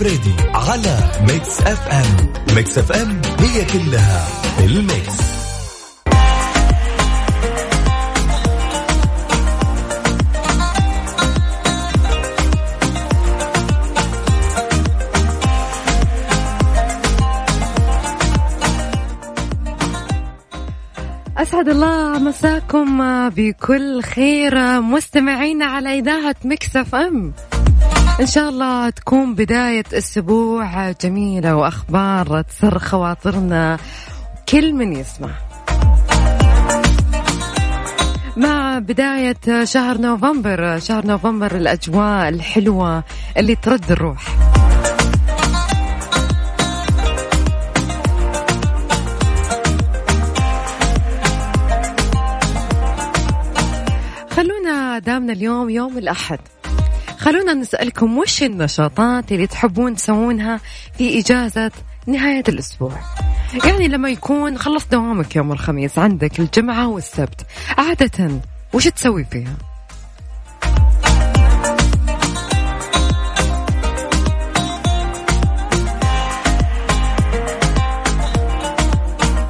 الفريدي على Mix FM. Mix FM هي كلها ال mix. أسعد الله مساكم بكل خير مستمعينا على إذاعة Mix FM. إن شاء الله تكون بداية أسبوع جميلة وأخبار تسر خواطرنا كل من يسمع. مع بداية شهر نوفمبر شهر نوفمبر الأجواء الحلوة اللي ترد الروح. خلونا دامنا اليوم يوم الأحد. خلونا نسألكم وش النشاطات اللي تحبون تسوونها في إجازة نهاية الأسبوع؟ يعني لما يكون خلص دوامك يوم الخميس عندك الجمعة والسبت. عادة وش تسوي فيها؟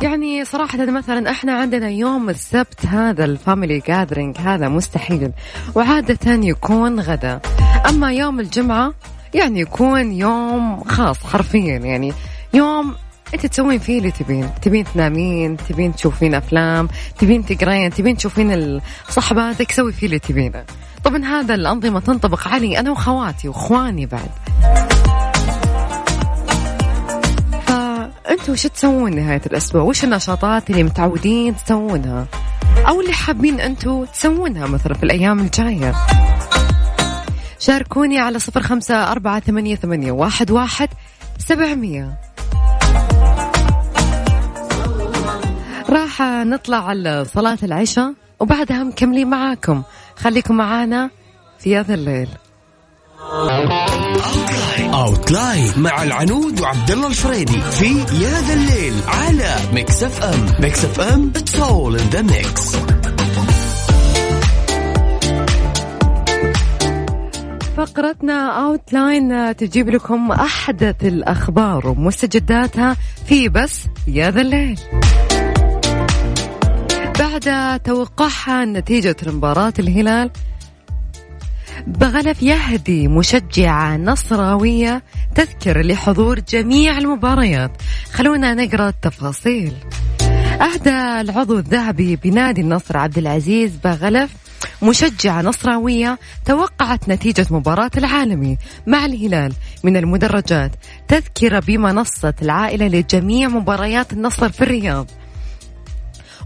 يعني صراحة مثلا إحنا عندنا يوم السبت هذا ال family gathering هذا مستحيل. وعادة يكون غدا. أما يوم الجمعة يعني يكون يوم خاص حرفيا يعني يوم أنت تسوين فيه اللي تبين. تبين تنامين تبين تشوفين أفلام تبين تقرين تبين تشوفين صحباتك سوي فيه اللي تبينه. طبعا هذا الأنظمة تنطبق علي أنا واخواتي وإخواني بعد. أنتم وش تسوون نهاية الأسبوع؟ وش النشاطات اللي متعودين تسوونها؟ أو اللي حابين أنتم تسوونها مثلا في الأيام الجاية؟ شاركوني على صفر خمسة أربعة ثمانية, ثمانية واحد, واحد سبعمية. راح نطلع على صلاة العشاء وبعدها مكملين معاكم. خليكم معانا في هذا الليل. Outline مع العنود وعبد الله الفريدي في يا ذا الليل على Mix FM Mix FM it's all in the mix فقرتنا Outline تجيب لكم أحدث الأخبار ومستجداتها في بس يا ذا الليل. بعد توقعها نتيجة مباراة الهلال بغلف يهدي مشجعة نصراوية تذكر لحضور جميع المباريات. خلونا نقرأ التفاصيل. أهدى العضو الذهبي بنادي النصر عبد العزيز بغلف مشجعة نصراوية توقعت نتيجة مباراة العالمي مع الهلال من المدرجات. تذكرة بمنصة العائلة لجميع مباريات النصر في الرياض.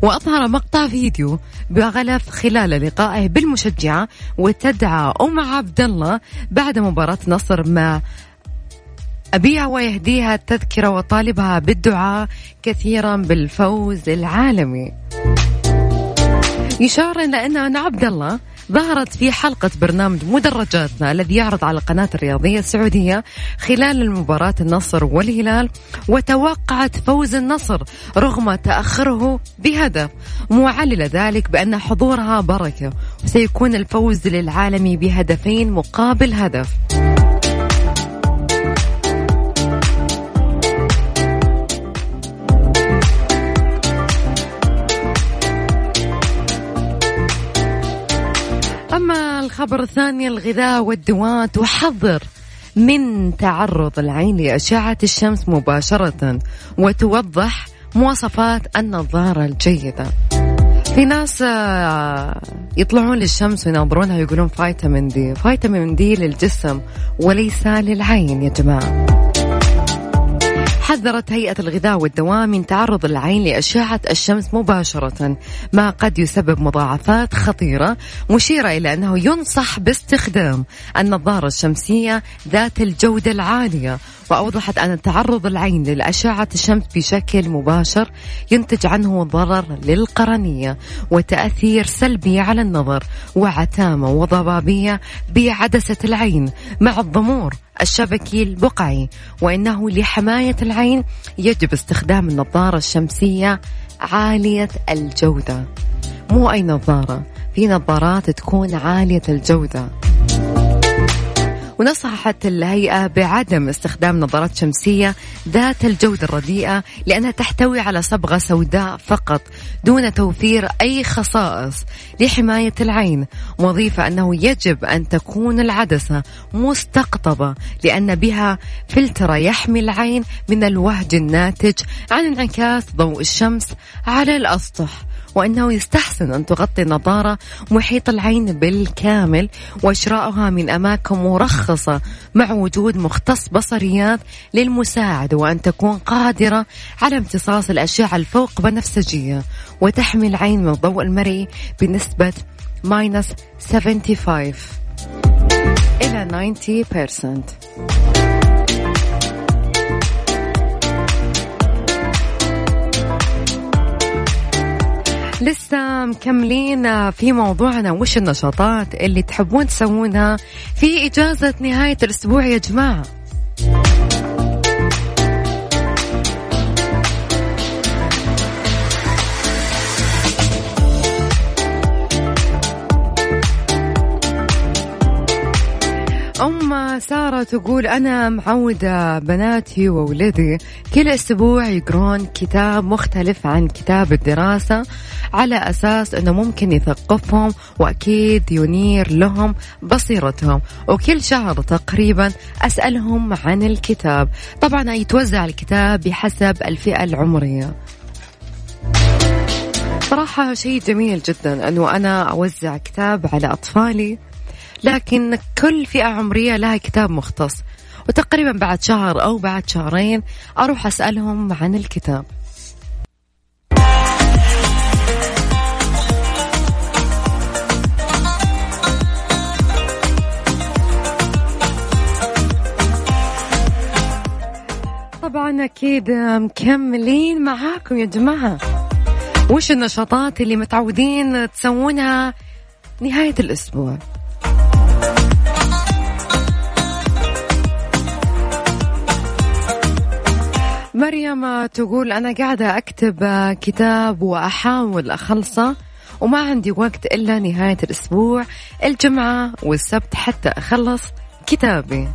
وأظهر مقطع فيديو بغلف خلال لقائه بالمشجعة وتدعى أم عبد الله بعد مباراة نصر مع أبيها ويهديها التذكرة وطالبها بالدعاء كثيرا بالفوز العالمي. يشار إلى أن عبد الله ظهرت في حلقة برنامج مدرجاتنا الذي يعرض على القناة الرياضية السعودية خلال المباراة النصر والهلال وتوقعت فوز النصر رغم تأخره بهدف. معللة ذلك بأن حضورها بركة وسيكون الفوز للعالمي بهدفين مقابل هدف. الخبر الثاني الغذاء والدواء تحذر من تعرض العين لأشعة الشمس مباشرة وتوضح مواصفات النظارة الجيدة. في ناس آه، يطلعون للشمس ويناظرونها ويقولون فيتامين دي. فيتامين دي للجسم وليس للعين يا جماعة. حذرت هيئة الغذاء والدواء من تعرض العين لأشعة الشمس مباشرة ما قد يسبب مضاعفات خطيرة مشيرة إلى أنه ينصح باستخدام النظارة الشمسية ذات الجودة العالية. وأوضحت أن تعرض العين للأشعة الشمس بشكل مباشر ينتج عنه ضرر للقرنية وتأثير سلبي على النظر وعتامة وضبابية بعدسة العين مع الضمور الشبكي البقعي وإنه لحماية العين يجب استخدام النظارة الشمسية عالية الجودة. مو أي نظارة في نظارات تكون عالية الجودة. ونصحت الهيئة بعدم استخدام نظارات شمسية ذات الجودة الرديئة لأنها تحتوي على صبغة سوداء فقط دون توفير أي خصائص لحماية العين. مضيفة أنه يجب أن تكون العدسة مستقطبة لأن بها فلتر يحمي العين من الوهج الناتج عن انعكاس ضوء الشمس على الأسطح. وأنه يستحسن أن تغطي النظارة محيط العين بالكامل وإشراؤها من أماكن مرخصة مع وجود مختص بصريات للمساعدة وأن تكون قادرة على امتصاص الأشعة الفوق بنفسجية وتحمي العين من الضوء المرئي بنسبة ماينس 75 إلى 90% لسه مكملين في موضوعنا وش النشاطات اللي تحبون تسوونها في إجازة نهاية الأسبوع يا جماعة؟ أم سارة تقول أنا معودة بناتي وولدي كل أسبوع يقرون كتاب مختلف عن كتاب الدراسة على أساس أنه ممكن يثقفهم وأكيد ينير لهم بصيرتهم. وكل شهر تقريبا أسألهم عن الكتاب. طبعا يتوزع الكتاب بحسب الفئة العمرية. صراحة شيء جميل جدا أنه أنا أوزع كتاب على أطفالي لكن كل فئة عمرية لها كتاب مختص. وتقريبا بعد شهر أو بعد شهرين أروح أسألهم عن الكتاب. طبعا أكيد مكملين معاكم يا جماعة. وش النشاطات اللي متعودين تسوونها نهاية الأسبوع؟ مريم تقول أنا قاعدة أكتب كتاب وأحاول أخلصه وما عندي وقت إلا نهاية الأسبوع الجمعة والسبت حتى أخلص كتابي.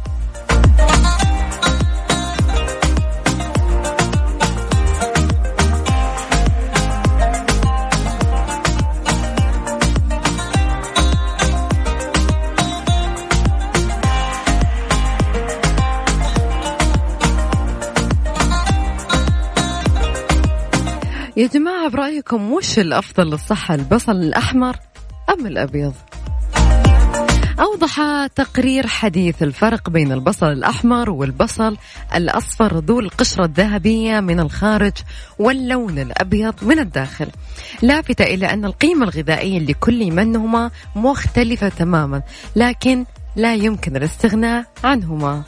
يا جماعة برأيكم وش الأفضل للصحة البصل الأحمر أم الأبيض؟ أوضح تقرير حديث الفرق بين البصل الأحمر والبصل الأصفر ذو القشرة الذهبية من الخارج واللون الأبيض من الداخل لافتة إلى أن القيمة الغذائية لكل منهما مختلفة تماما لكن لا يمكن الاستغناء عنهما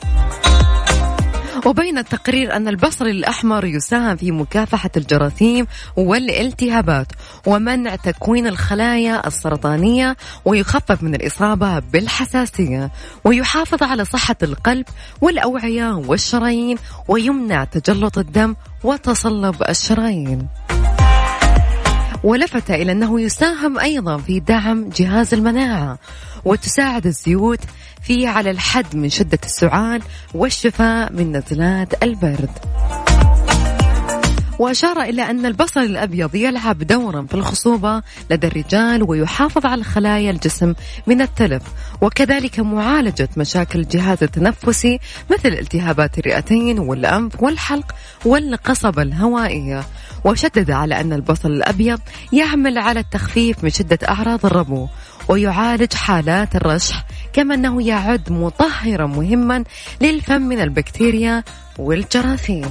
وبين التقرير أن البصل الأحمر يساهم في مكافحة الجراثيم والالتهابات ومنع تكوين الخلايا السرطانية ويخفف من الإصابة بالحساسية ويحافظ على صحة القلب والأوعية والشرايين ويمنع تجلط الدم وتصلب الشرايين. ولفت إلى أنه يساهم أيضا في دعم جهاز المناعة وتساعد الزيوت فيه على الحد من شدة السعال والشفاء من نزلات البرد. وأشار إلى أن البصل الأبيض يلعب دورا في الخصوبة لدى الرجال ويحافظ على خلايا الجسم من التلف وكذلك معالجة مشاكل الجهاز التنفسي مثل التهابات الرئتين والأنف والحلق والقصبة الهوائية. وشدد على أن البصل الأبيض يعمل على التخفيف من شدة أعراض الربو ويعالج حالات الرشح كما أنه يعد مطهرا مهما للفم من البكتيريا والجراثيم.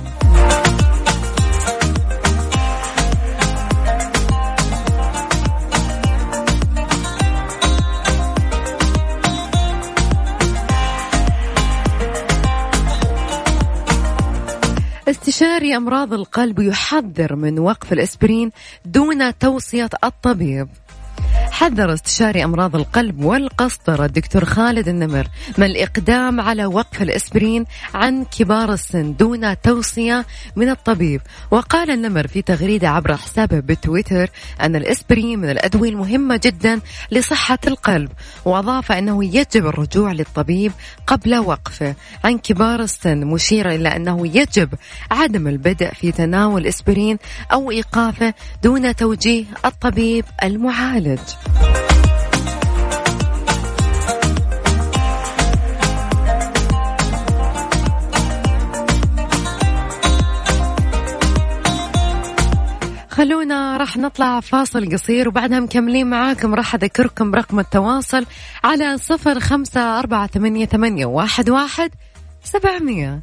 استشاري أمراض القلب يحذر من وقف الإسبرين دون توصية الطبيب. حذر استشاري أمراض القلب والقسطرة الدكتور خالد النمر من الإقدام على وقف الإسبرين عن كبار السن دون توصية من الطبيب؟ وقال النمر في تغريدة عبر حسابه بتويتر أن الإسبرين من الأدوية المهمة جدا لصحة القلب وأضاف أنه يجب الرجوع للطبيب قبل وقفه. عن كبار السن مشيرا إلى أنه يجب عدم البدء في تناول إسبرين أو إيقافه دون توجيه الطبيب المعالج. خلونا راح نطلع فاصل قصير وبعدها مكملين معاكم. راح أذكركم برقم التواصل على صفر خمسة أربعة ثمانية, ثمانية واحد, واحد سبعمية.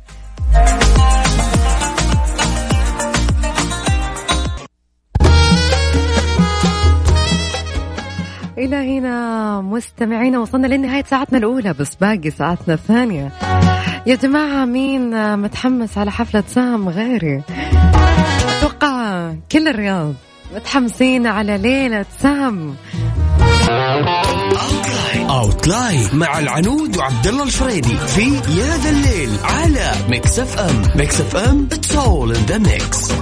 إلى هنا مستمعينا وصلنا لنهاية ساعتنا الأولى بس باقي ساعتنا الثانية. يا جماعة مين متحمس على حفلة سام غيري؟ أتوقع كل الرياض متحمسين على ليلة سام. Outline مع العنود وعبد الله الفريدي في يا ذا الليل على Mix FM Mix FM it's all in the mix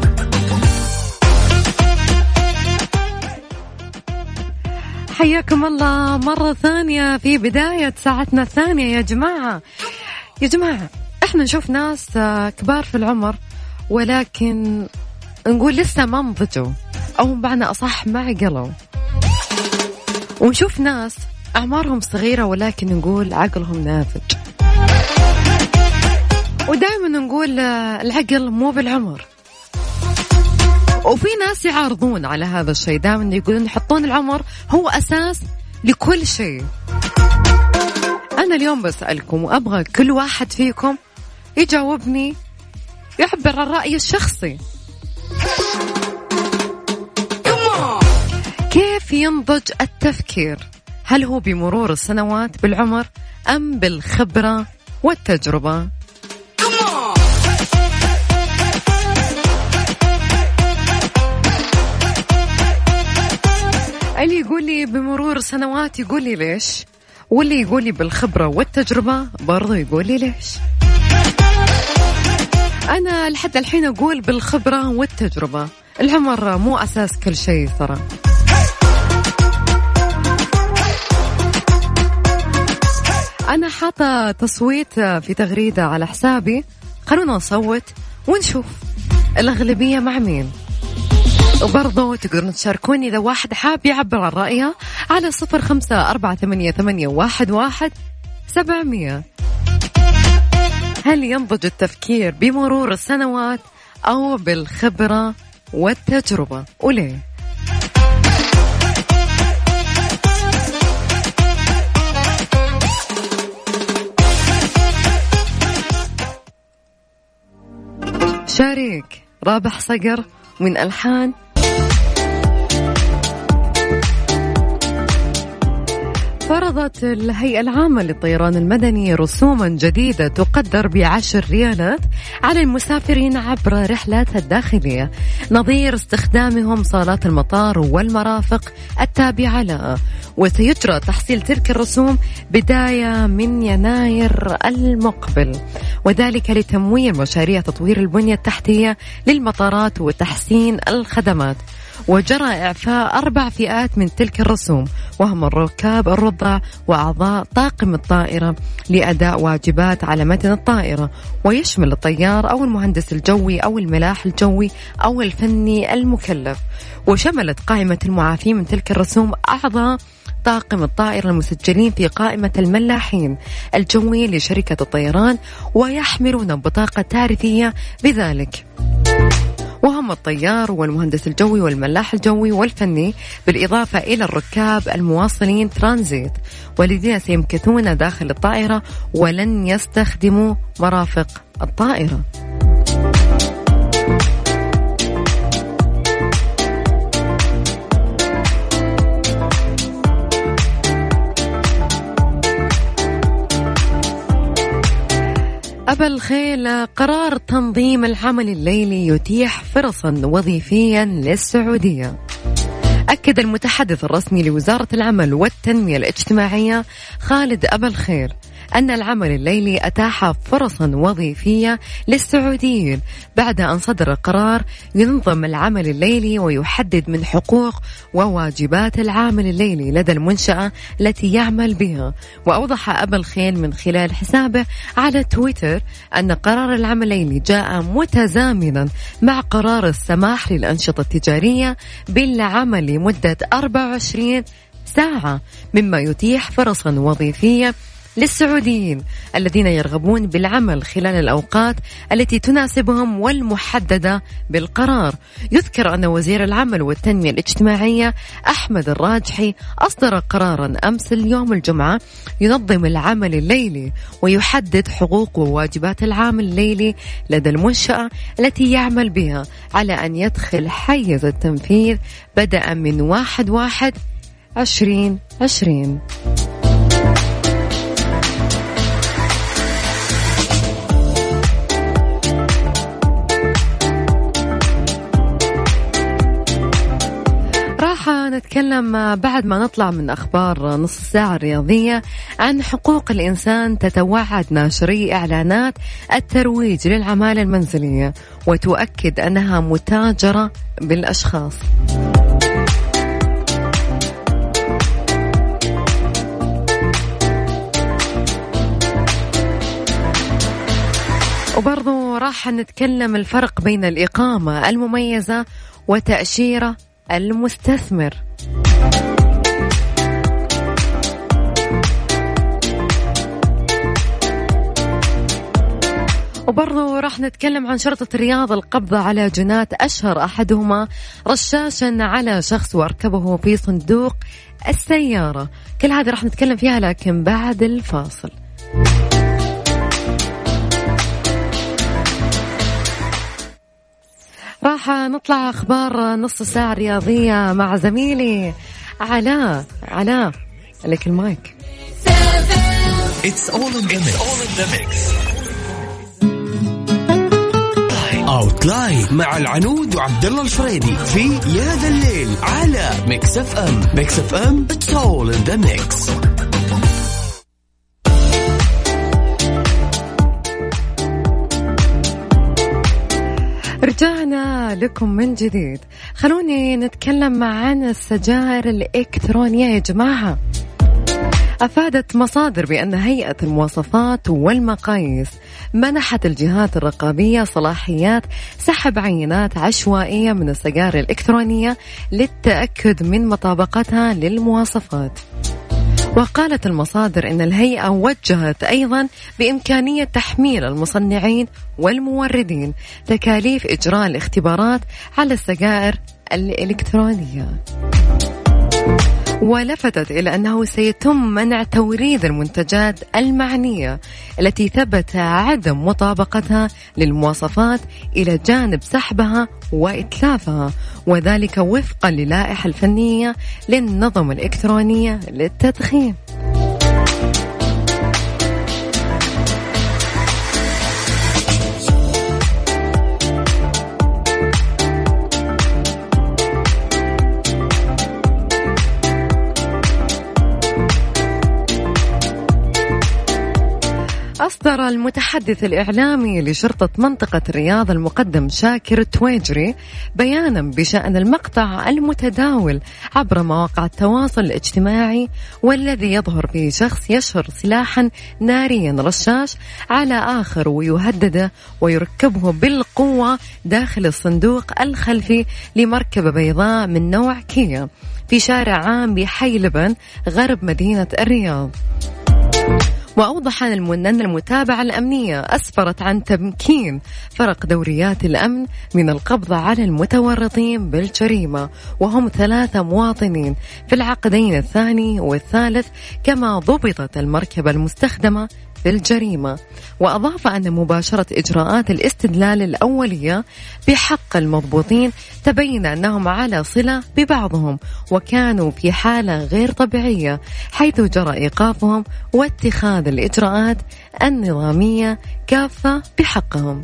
حياكم الله مرة ثانية في بداية ساعتنا الثانية يا جماعة. يا جماعة إحنا نشوف ناس كبار في العمر ولكن نقول لسه ما نضجوا أو بمعنى أصح ما عقلوا ونشوف ناس أعمارهم صغيرة ولكن نقول عقلهم نافج ودائما نقول العقل مو بالعمر. وفي ناس يعارضون على هذا الشيء. دائما يقولون يحطون العمر هو أساس لكل شيء. أنا اليوم بسألكم وأبغى كل واحد فيكم يجاوبني يعبر عن رأيه الشخصي. كيف ينضج التفكير؟ هل هو بمرور السنوات بالعمر أم بالخبرة والتجربة؟ اللي يقول لي بمرور السنوات يقول لي ليش؟ واللي يقول لي بالخبرة والتجربة برضو يقول لي ليش؟ أنا لحد الحين أقول بالخبرة والتجربة. العمر مو أساس كل شيء ترى. أنا حاطة تصويت في تغريدة على حسابي. خلونا نصوت ونشوف الأغلبية مع مين. وبرضو تقدرون تشاركوني إذا واحد حاب يعبر عن رأيه على صفر خمسة أربعة ثمانية, ثمانية واحد, واحد سبعمية. هل ينضج التفكير بمرور السنوات أو بالخبرة والتجربة؟ وليه شاريك رابح صقر من ألحان فرضت الهيئة العامة للطيران المدني رسوما جديدة تقدر بعشر ريالات على المسافرين عبر رحلات الداخلية. نظير استخدامهم صالات المطار والمرافق التابعة لها وسيجرى تحصيل تلك الرسوم بداية من يناير المقبل. وذلك لتمويل مشاريع تطوير البنية التحتية للمطارات وتحسين الخدمات. وجرى إعفاء أربع فئات من تلك الرسوم وهم الركاب الرضع وأعضاء طاقم الطائرة لأداء واجبات على متن الطائرة. ويشمل الطيار أو المهندس الجوي أو الملاح الجوي أو الفني المكلف. وشملت قائمة المعافين من تلك الرسوم أعضاء طاقم الطائرة المسجلين في قائمة الملاحين الجوي لشركة الطيران ويحملون بطاقة تعريفية بذلك. الطيار والمهندس الجوي والملاح الجوي والفني بالإضافة إلى الركاب المواصلين ترانزيت والذين سيمكثون داخل الطائرة ولن يستخدموا مرافق الطائرة. أبا الخيل قرار تنظيم العمل الليلي يتيح فرصا وظيفيا للسعودية. أكد المتحدث الرسمي لوزارة العمل والتنمية الاجتماعية خالد أبا الخير أن العمل الليلي أتاح فرصا وظيفية للسعوديين بعد أن صدر قرار ينظم العمل الليلي ويحدد من حقوق وواجبات العامل الليلي لدى المنشأة التي يعمل بها. وأوضح أبا الخيل من خلال حسابه على تويتر أن قرار العمل الليلي جاء متزامنا مع قرار السماح للأنشطة التجارية بالعمل لمدة 24 ساعة مما يتيح فرصا وظيفية للسعوديين الذين يرغبون بالعمل خلال الأوقات التي تناسبهم والمحددة بالقرار. يذكر أن وزير العمل والتنمية الاجتماعية أحمد الراجحي أصدر قرارا أمس اليوم الجمعة ينظم العمل الليلي ويحدد حقوق وواجبات العامل الليلي لدى المنشأة التي يعمل بها على أن يدخل حيز التنفيذ بدءا من واحد واحد عشرين عشرين. نتكلم بعد ما نطلع من أخبار نص الساعة الرياضية عن حقوق الإنسان تتوعد ناشري إعلانات الترويج للعمالة المنزلية وتؤكد أنها متاجرة بالأشخاص. وبرضو راح نتكلم الفرق بين الإقامة المميزة وتأشيرة المستثمر. وبرضو راح نتكلم عن شرطة الرياض القبضة على جنات أشهر أحدهما رشاشا على شخص وأركبه في صندوق السيارة. كل هذه راح نتكلم فيها لكن بعد الفاصل. راح نطلع أخبار نص ساعة رياضية مع زميلي علاء علاء لك المايك It's all in the mix. All in the mix. مع العنود وعبد الله الفريدي في يا ذا الليل على Mix FM Mix FM it's all in the mix رجعنا لكم من جديد خلوني نتكلم عن السجائر الإلكترونية يا جماعة أفادت مصادر بأن هيئة المواصفات والمقاييس منحت الجهات الرقابية صلاحيات سحب عينات عشوائية من السجائر الإلكترونية للتأكد من مطابقتها للمواصفات. وقالت المصادر إن الهيئة وجهت أيضا بإمكانية تحميل المصنعين والموردين تكاليف إجراء الاختبارات على السجائر الإلكترونية. ولفتت إلى أنه سيتم منع توريد المنتجات المعنية التي ثبت عدم مطابقتها للمواصفات إلى جانب سحبها وإتلافها وذلك وفقا للائحة الفنية للنظم الإلكترونية للتدخين. أصدر المتحدث الإعلامي لشرطة منطقة الرياض المقدم شاكر التويجري بيانا بشأن المقطع المتداول عبر مواقع التواصل الاجتماعي والذي يظهر فيه شخص يشهر سلاحا ناريا رشاش على آخر ويهدده ويركبه بالقوة داخل الصندوق الخلفي لمركبة بيضاء من نوع كيا في شارع عام بحي لبن غرب مدينة الرياض. وأوضح أن المتابعة الأمنية أسفرت عن تمكين فرق دوريات الأمن من القبض على المتورطين بالجريمة وهم ثلاثة مواطنين في العقدين الثاني والثالث كما ضبطت المركبة المستخدمة في الجريمة. وأضاف أن مباشرة إجراءات الاستدلال الأولية بحق المضبوطين تبين أنهم على صلة ببعضهم وكانوا في حالة غير طبيعية حيث جرى إيقافهم واتخاذ الإجراءات النظامية كافة بحقهم.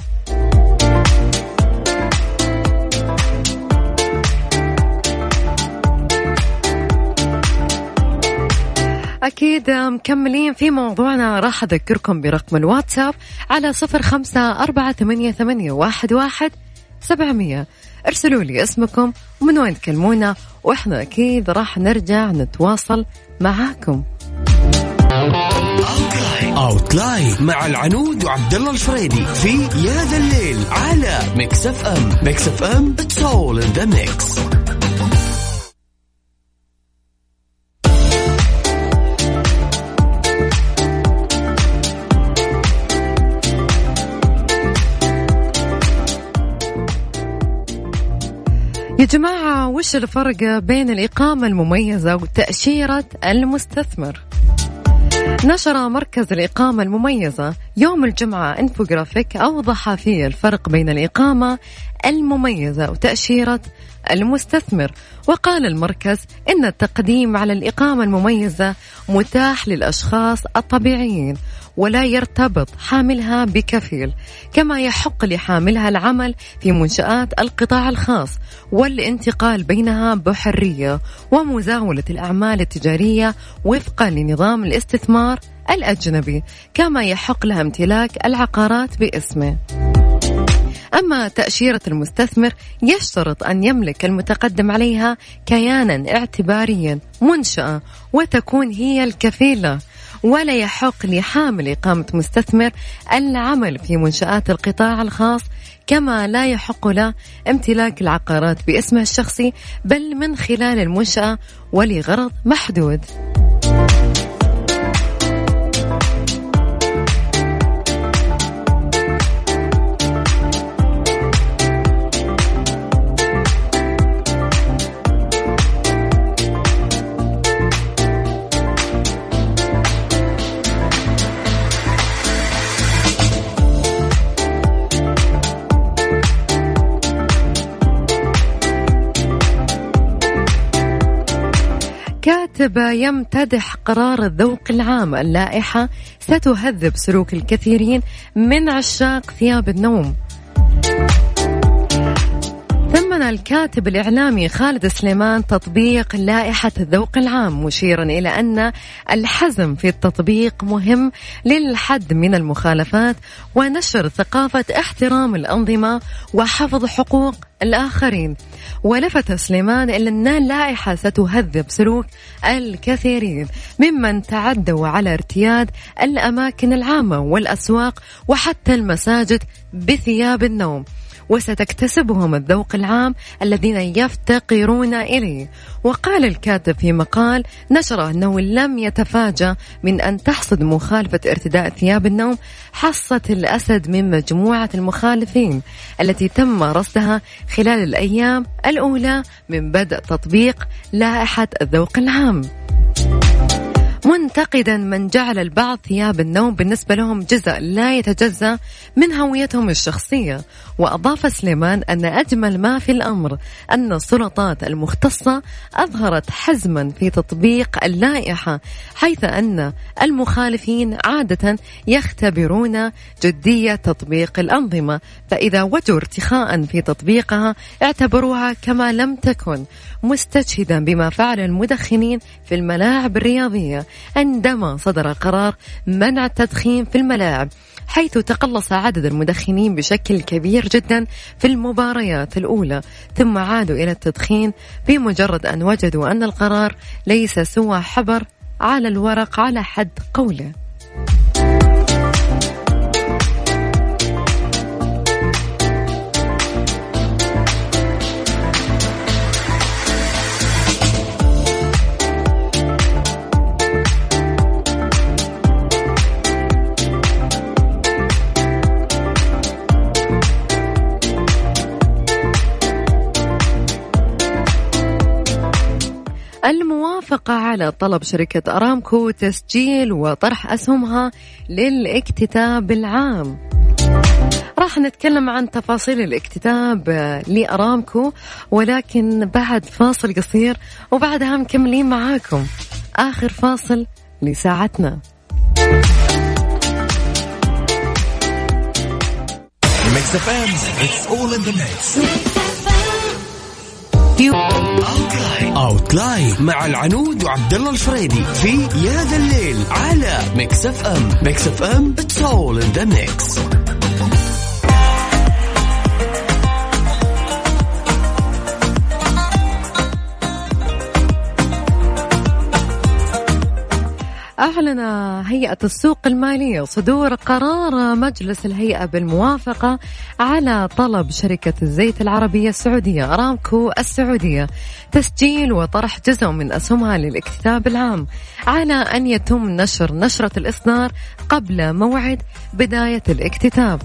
أكيد مكملين في موضوعنا. راح أذكركم برقم الواتساب على صفر خمسة أربعة ثمانية, ثمانية واحد, واحد سبعمية. ارسلوا لي اسمكم ومن وين تكلمونا وإحنا أكيد راح نرجع نتواصل معاكم. Outline مع العنود وعبد الله الفريدي في يا ذا الليل على Mix FM Mix FM it's all in the mix يا جماعة وش الفرق بين الإقامة المميزة وتأشيرة المستثمر؟ نشر مركز الإقامة المميزة يوم الجمعة إنفوجرافيك أوضح فيه الفرق بين الإقامة المميزة وتأشيرة المستثمر وقال المركز إن التقديم على الإقامة المميزة متاح للأشخاص الطبيعيين ولا يرتبط حاملها بكفيل كما يحق لحاملها العمل في منشآت القطاع الخاص والانتقال بينها بحرية ومزاولة الأعمال التجارية وفقا لنظام الاستثمار الأجنبي كما يحق لها امتلاك العقارات باسمه. أما تأشيرة المستثمر يشترط أن يملك المتقدم عليها كيانا اعتباريا منشأة وتكون هي الكفيلة ولا يحق لحامل إقامة مستثمر العمل في منشآت القطاع الخاص كما لا يحق له امتلاك العقارات باسمه الشخصي بل من خلال المنشأة ولغرض محدود. كاتب يمتدح قرار الذوق العام. اللائحة ستهذب سلوك الكثيرين من عشاق ثياب النوم. ثمن الكاتب الإعلامي خالد سليمان تطبيق لائحة الذوق العام مشيرا إلى أن الحزم في التطبيق مهم للحد من المخالفات ونشر ثقافة احترام الأنظمة وحفظ حقوق الآخرين. ولفت سليمان إلى أن اللائحة ستهذب سلوك الكثيرين ممن تعدوا على ارتياد الأماكن العامة والأسواق وحتى المساجد بثياب النوم. وستكتسبهم الذوق العام الذين يفتقرون إليه. وقال الكاتب في مقال نشره أنه لم يتفاجأ من أن تحصد مخالفة ارتداء ثياب النوم حصة الأسد من مجموعة المخالفين التي تم رصدها خلال الأيام الأولى من بدء تطبيق لائحة الذوق العام. منتقدا من جعل البعض ثياب النوم بالنسبة لهم جزء لا يتجزأ من هويتهم الشخصية. وأضاف سليمان أن أجمل ما في الأمر أن السلطات المختصة أظهرت حزما في تطبيق اللائحة حيث أن المخالفين عادة يختبرون جدية تطبيق الأنظمة. فإذا وجدوا ارتخاء في تطبيقها اعتبروها كما لم تكن مستشهدا بما فعل المدخنين في الملاعب الرياضية. عندما صدر قرار منع التدخين في الملاعب حيث تقلص عدد المدخنين بشكل كبير جدا في المباريات الأولى ثم عادوا إلى التدخين بمجرد أن وجدوا أن القرار ليس سوى حبر على الورق على حد قوله. الموافقة على طلب شركة أرامكو تسجيل وطرح أسهمها للاكتتاب العام. راح نتكلم عن تفاصيل الاكتتاب لأرامكو ولكن بعد فاصل قصير وبعدها مكملين معاكم. آخر فاصل لساعتنا. It's all in the mix. Outline مع العنود وعبد الله الفريدي في يا ذا الليل على Mix FM Mix FM it's all in the mix أعلن هيئة السوق المالية صدور قرار مجلس الهيئة بالموافقة على طلب شركة الزيت العربية السعودية أرامكو السعودية تسجيل وطرح جزء من أسهمها للاكتتاب العام على أن يتم نشر نشرة الإصدار قبل موعد بداية الاكتتاب.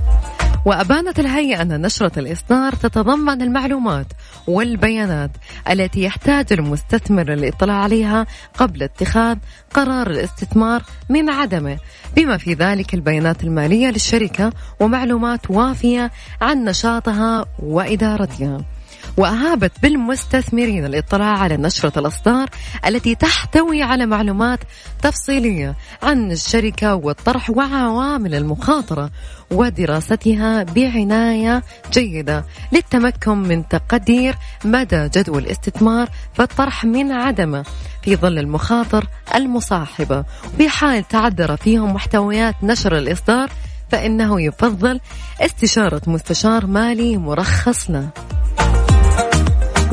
وأبانت الهيئة أن نشرة الإصدار تتضمن المعلومات والبيانات التي يحتاج المستثمر للاطلاع عليها قبل اتخاذ قرار الاستثمار من عدمه. بما في ذلك البيانات المالية للشركة ومعلومات وافية عن نشاطها وإدارتها. وأهابت بالمستثمرين الاطلاع على نشرة الأصدار التي تحتوي على معلومات تفصيلية عن الشركة والطرح وعوامل المخاطرة ودراستها بعناية جيدة للتمكن من تقدير مدى جدوى الاستثمار فالطرح من عدمه في ظل المخاطر المصاحبة. في حال تعذر فيهم محتويات نشر الإصدار فإنه يفضل استشارة مستشار مالي مرخص له.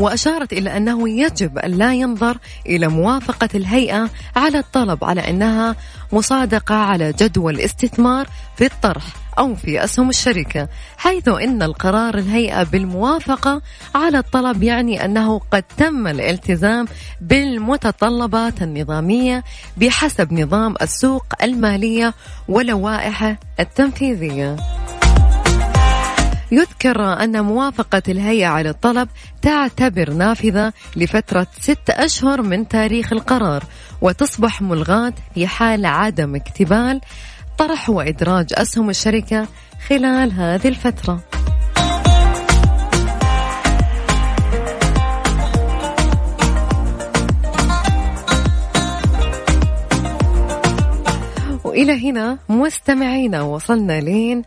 وأشارت إلى أنه يجب أن لا ينظر إلى موافقة الهيئة على الطلب على أنها مصادقة على جدول الاستثمار في الطرح أو في أسهم الشركة حيث إن القرار الهيئة بالموافقة على الطلب يعني أنه قد تم الالتزام بالمتطلبات النظامية بحسب نظام السوق المالية ولوائحه التنفيذية. يذكر أن موافقة الهيئة على الطلب تعتبر نافذة لفترة ست أشهر من تاريخ القرار وتصبح ملغاة في حال عدم اكتمال طرح وإدراج أسهم الشركة خلال هذه الفترة. وإلى هنا مستمعينا وصلنا لين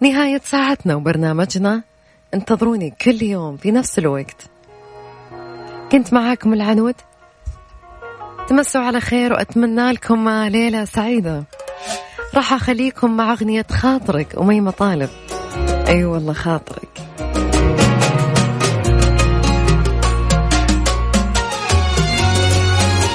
نهاية ساعتنا وبرنامجنا. انتظروني كل يوم في نفس الوقت. كنت معاكم العنود. تمسوا على خير وأتمنى لكم ليلة سعيدة. راح أخليكم مع أغنية خاطرك أميمة طالب. أي أيوة والله خاطرك.